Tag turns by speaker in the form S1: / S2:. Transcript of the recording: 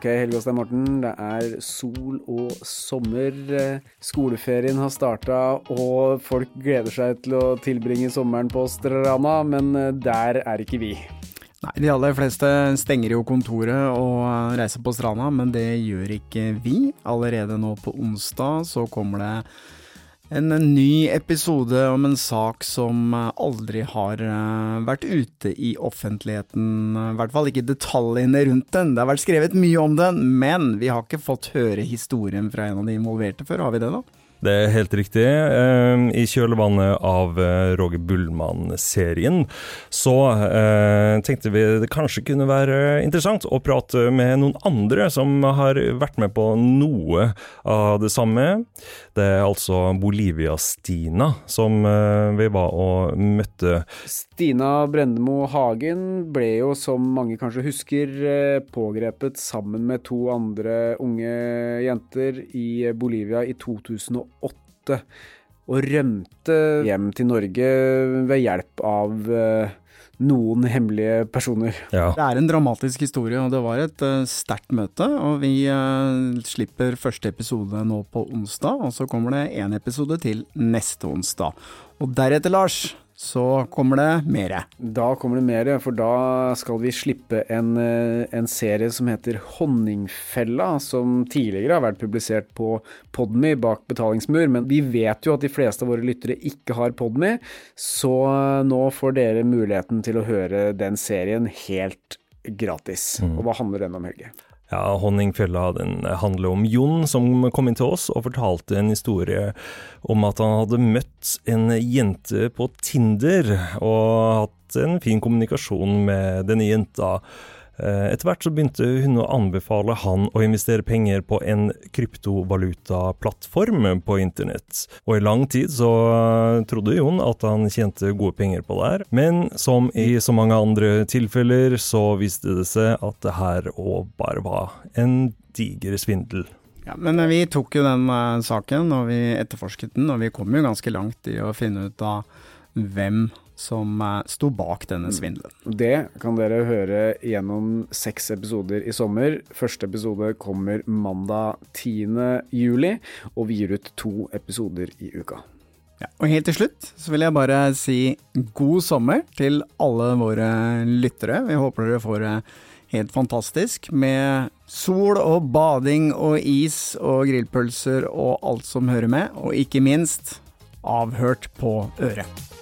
S1: Ok, Helge Åstein Morten, det er sol og sommer. Skoleferien har starta, og folk gleder seg til å tilbringe sommeren på stranda, men der er ikke vi.
S2: Nei, de aller fleste stenger jo kontoret og reiser på stranda, men det gjør ikke vi. Allerede nå på onsdag så kommer det en ny episode om en sak som aldri har eh, vært ute i offentligheten, i hvert fall ikke detaljene rundt den. Det har vært skrevet mye om den, men vi har ikke fått høre historien fra en av de involverte før, har vi det da?
S3: Det er helt riktig. Ehm, I kjølvannet av eh, Roger Bullmann-serien så eh, tenkte vi det kanskje kunne være interessant å prate med noen andre som har vært med på noe av det samme. Det er altså Bolivia-Stina som eh, vi var og møtte.
S1: Stina Brendemo Hagen ble jo, som mange kanskje husker, pågrepet sammen med to andre unge jenter i Bolivia i 2008 og rømte hjem til Norge ved hjelp av eh, noen hemmelige personer.
S2: Ja. Det er en dramatisk historie, og det var et uh, sterkt møte. Og vi uh, slipper første episode nå på onsdag, og så kommer det en episode til neste onsdag. Og deretter, Lars, så kommer det mere.
S1: Da kommer det mere, for da skal vi slippe en, eh, en, serie som heter Honningfella, som tidligere har vært publisert på Podmy bak betalingsmur. Men vi vet jo at de fleste av våre lyttere ikke har Podmy, så nå får dere muligheten til å høre den serien helt gratis. Mm. Og hva handler den om, Helge?
S3: Ja, Honningfjella den handler om Jon som kom inn til oss og fortalte en historie om at han hadde møtt en jente på Tinder og hatt en fin kommunikasjon med denne jenta. Eh, etter hvert så begynte hun å anbefale han å investere penger på en kryptovalutaplattform på internett. Og i lang tid så eh, trodde Jon at han tjente gode penger på det her, men som i så mange andre tilfeller så viste det seg at det her òg bare var en diger svindel.
S2: Ja, Men vi tok jo den uh, saken, og vi etterforsket den, og vi kom jo ganske langt i å finne ut av hvem som eh, sto bak denne svindelen.
S1: Det kan dere høre gjennom seks episoder i sommer. Første episode kommer mandag 10. juli, og vi gir ut to episoder i uka.
S2: Ja, og helt til slutt så vil jeg bare si god sommer til alle våre lyttere. Vi håper dere får det helt fantastisk med sol og bading og is og grillpølser og alt som hører med, og ikke minst avhørt på øret.